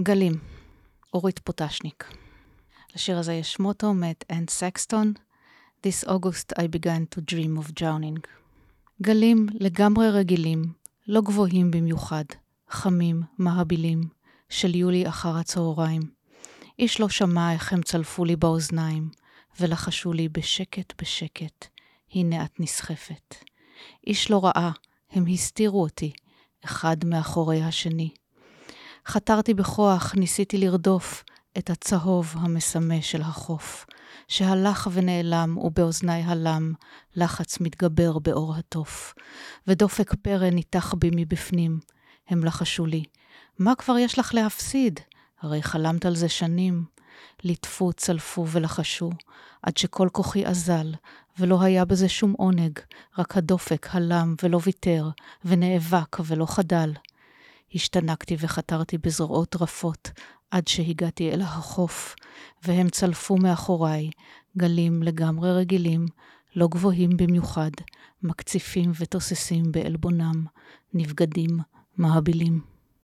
גלים, אורית פוטשניק. לשיר הזה יש מוטו מאת אן סקסטון, This August I began to dream of drowning. גלים לגמרי רגילים, לא גבוהים במיוחד, חמים, מהבילים, של יולי אחר הצהריים. איש לא שמע איך הם צלפו לי באוזניים, ולחשו לי בשקט בשקט, הנה את נסחפת. איש לא ראה, הם הסתירו אותי, אחד מאחורי השני. חתרתי בכוח, ניסיתי לרדוף את הצהוב המסמא של החוף, שהלך ונעלם ובאוזני הלם לחץ מתגבר באור התוף, ודופק פרא ניתח בי מבפנים. הם לחשו לי, מה כבר יש לך להפסיד? הרי חלמת על זה שנים. ליטפו, צלפו ולחשו, עד שכל כוחי אזל, ולא היה בזה שום עונג, רק הדופק הלם ולא ויתר, ונאבק ולא חדל. השתנקתי וחתרתי בזרועות רפות, עד שהגעתי אל החוף, והם צלפו מאחוריי, גלים לגמרי רגילים, לא גבוהים במיוחד, מקציפים ותוססים בעלבונם, נבגדים, מהבילים.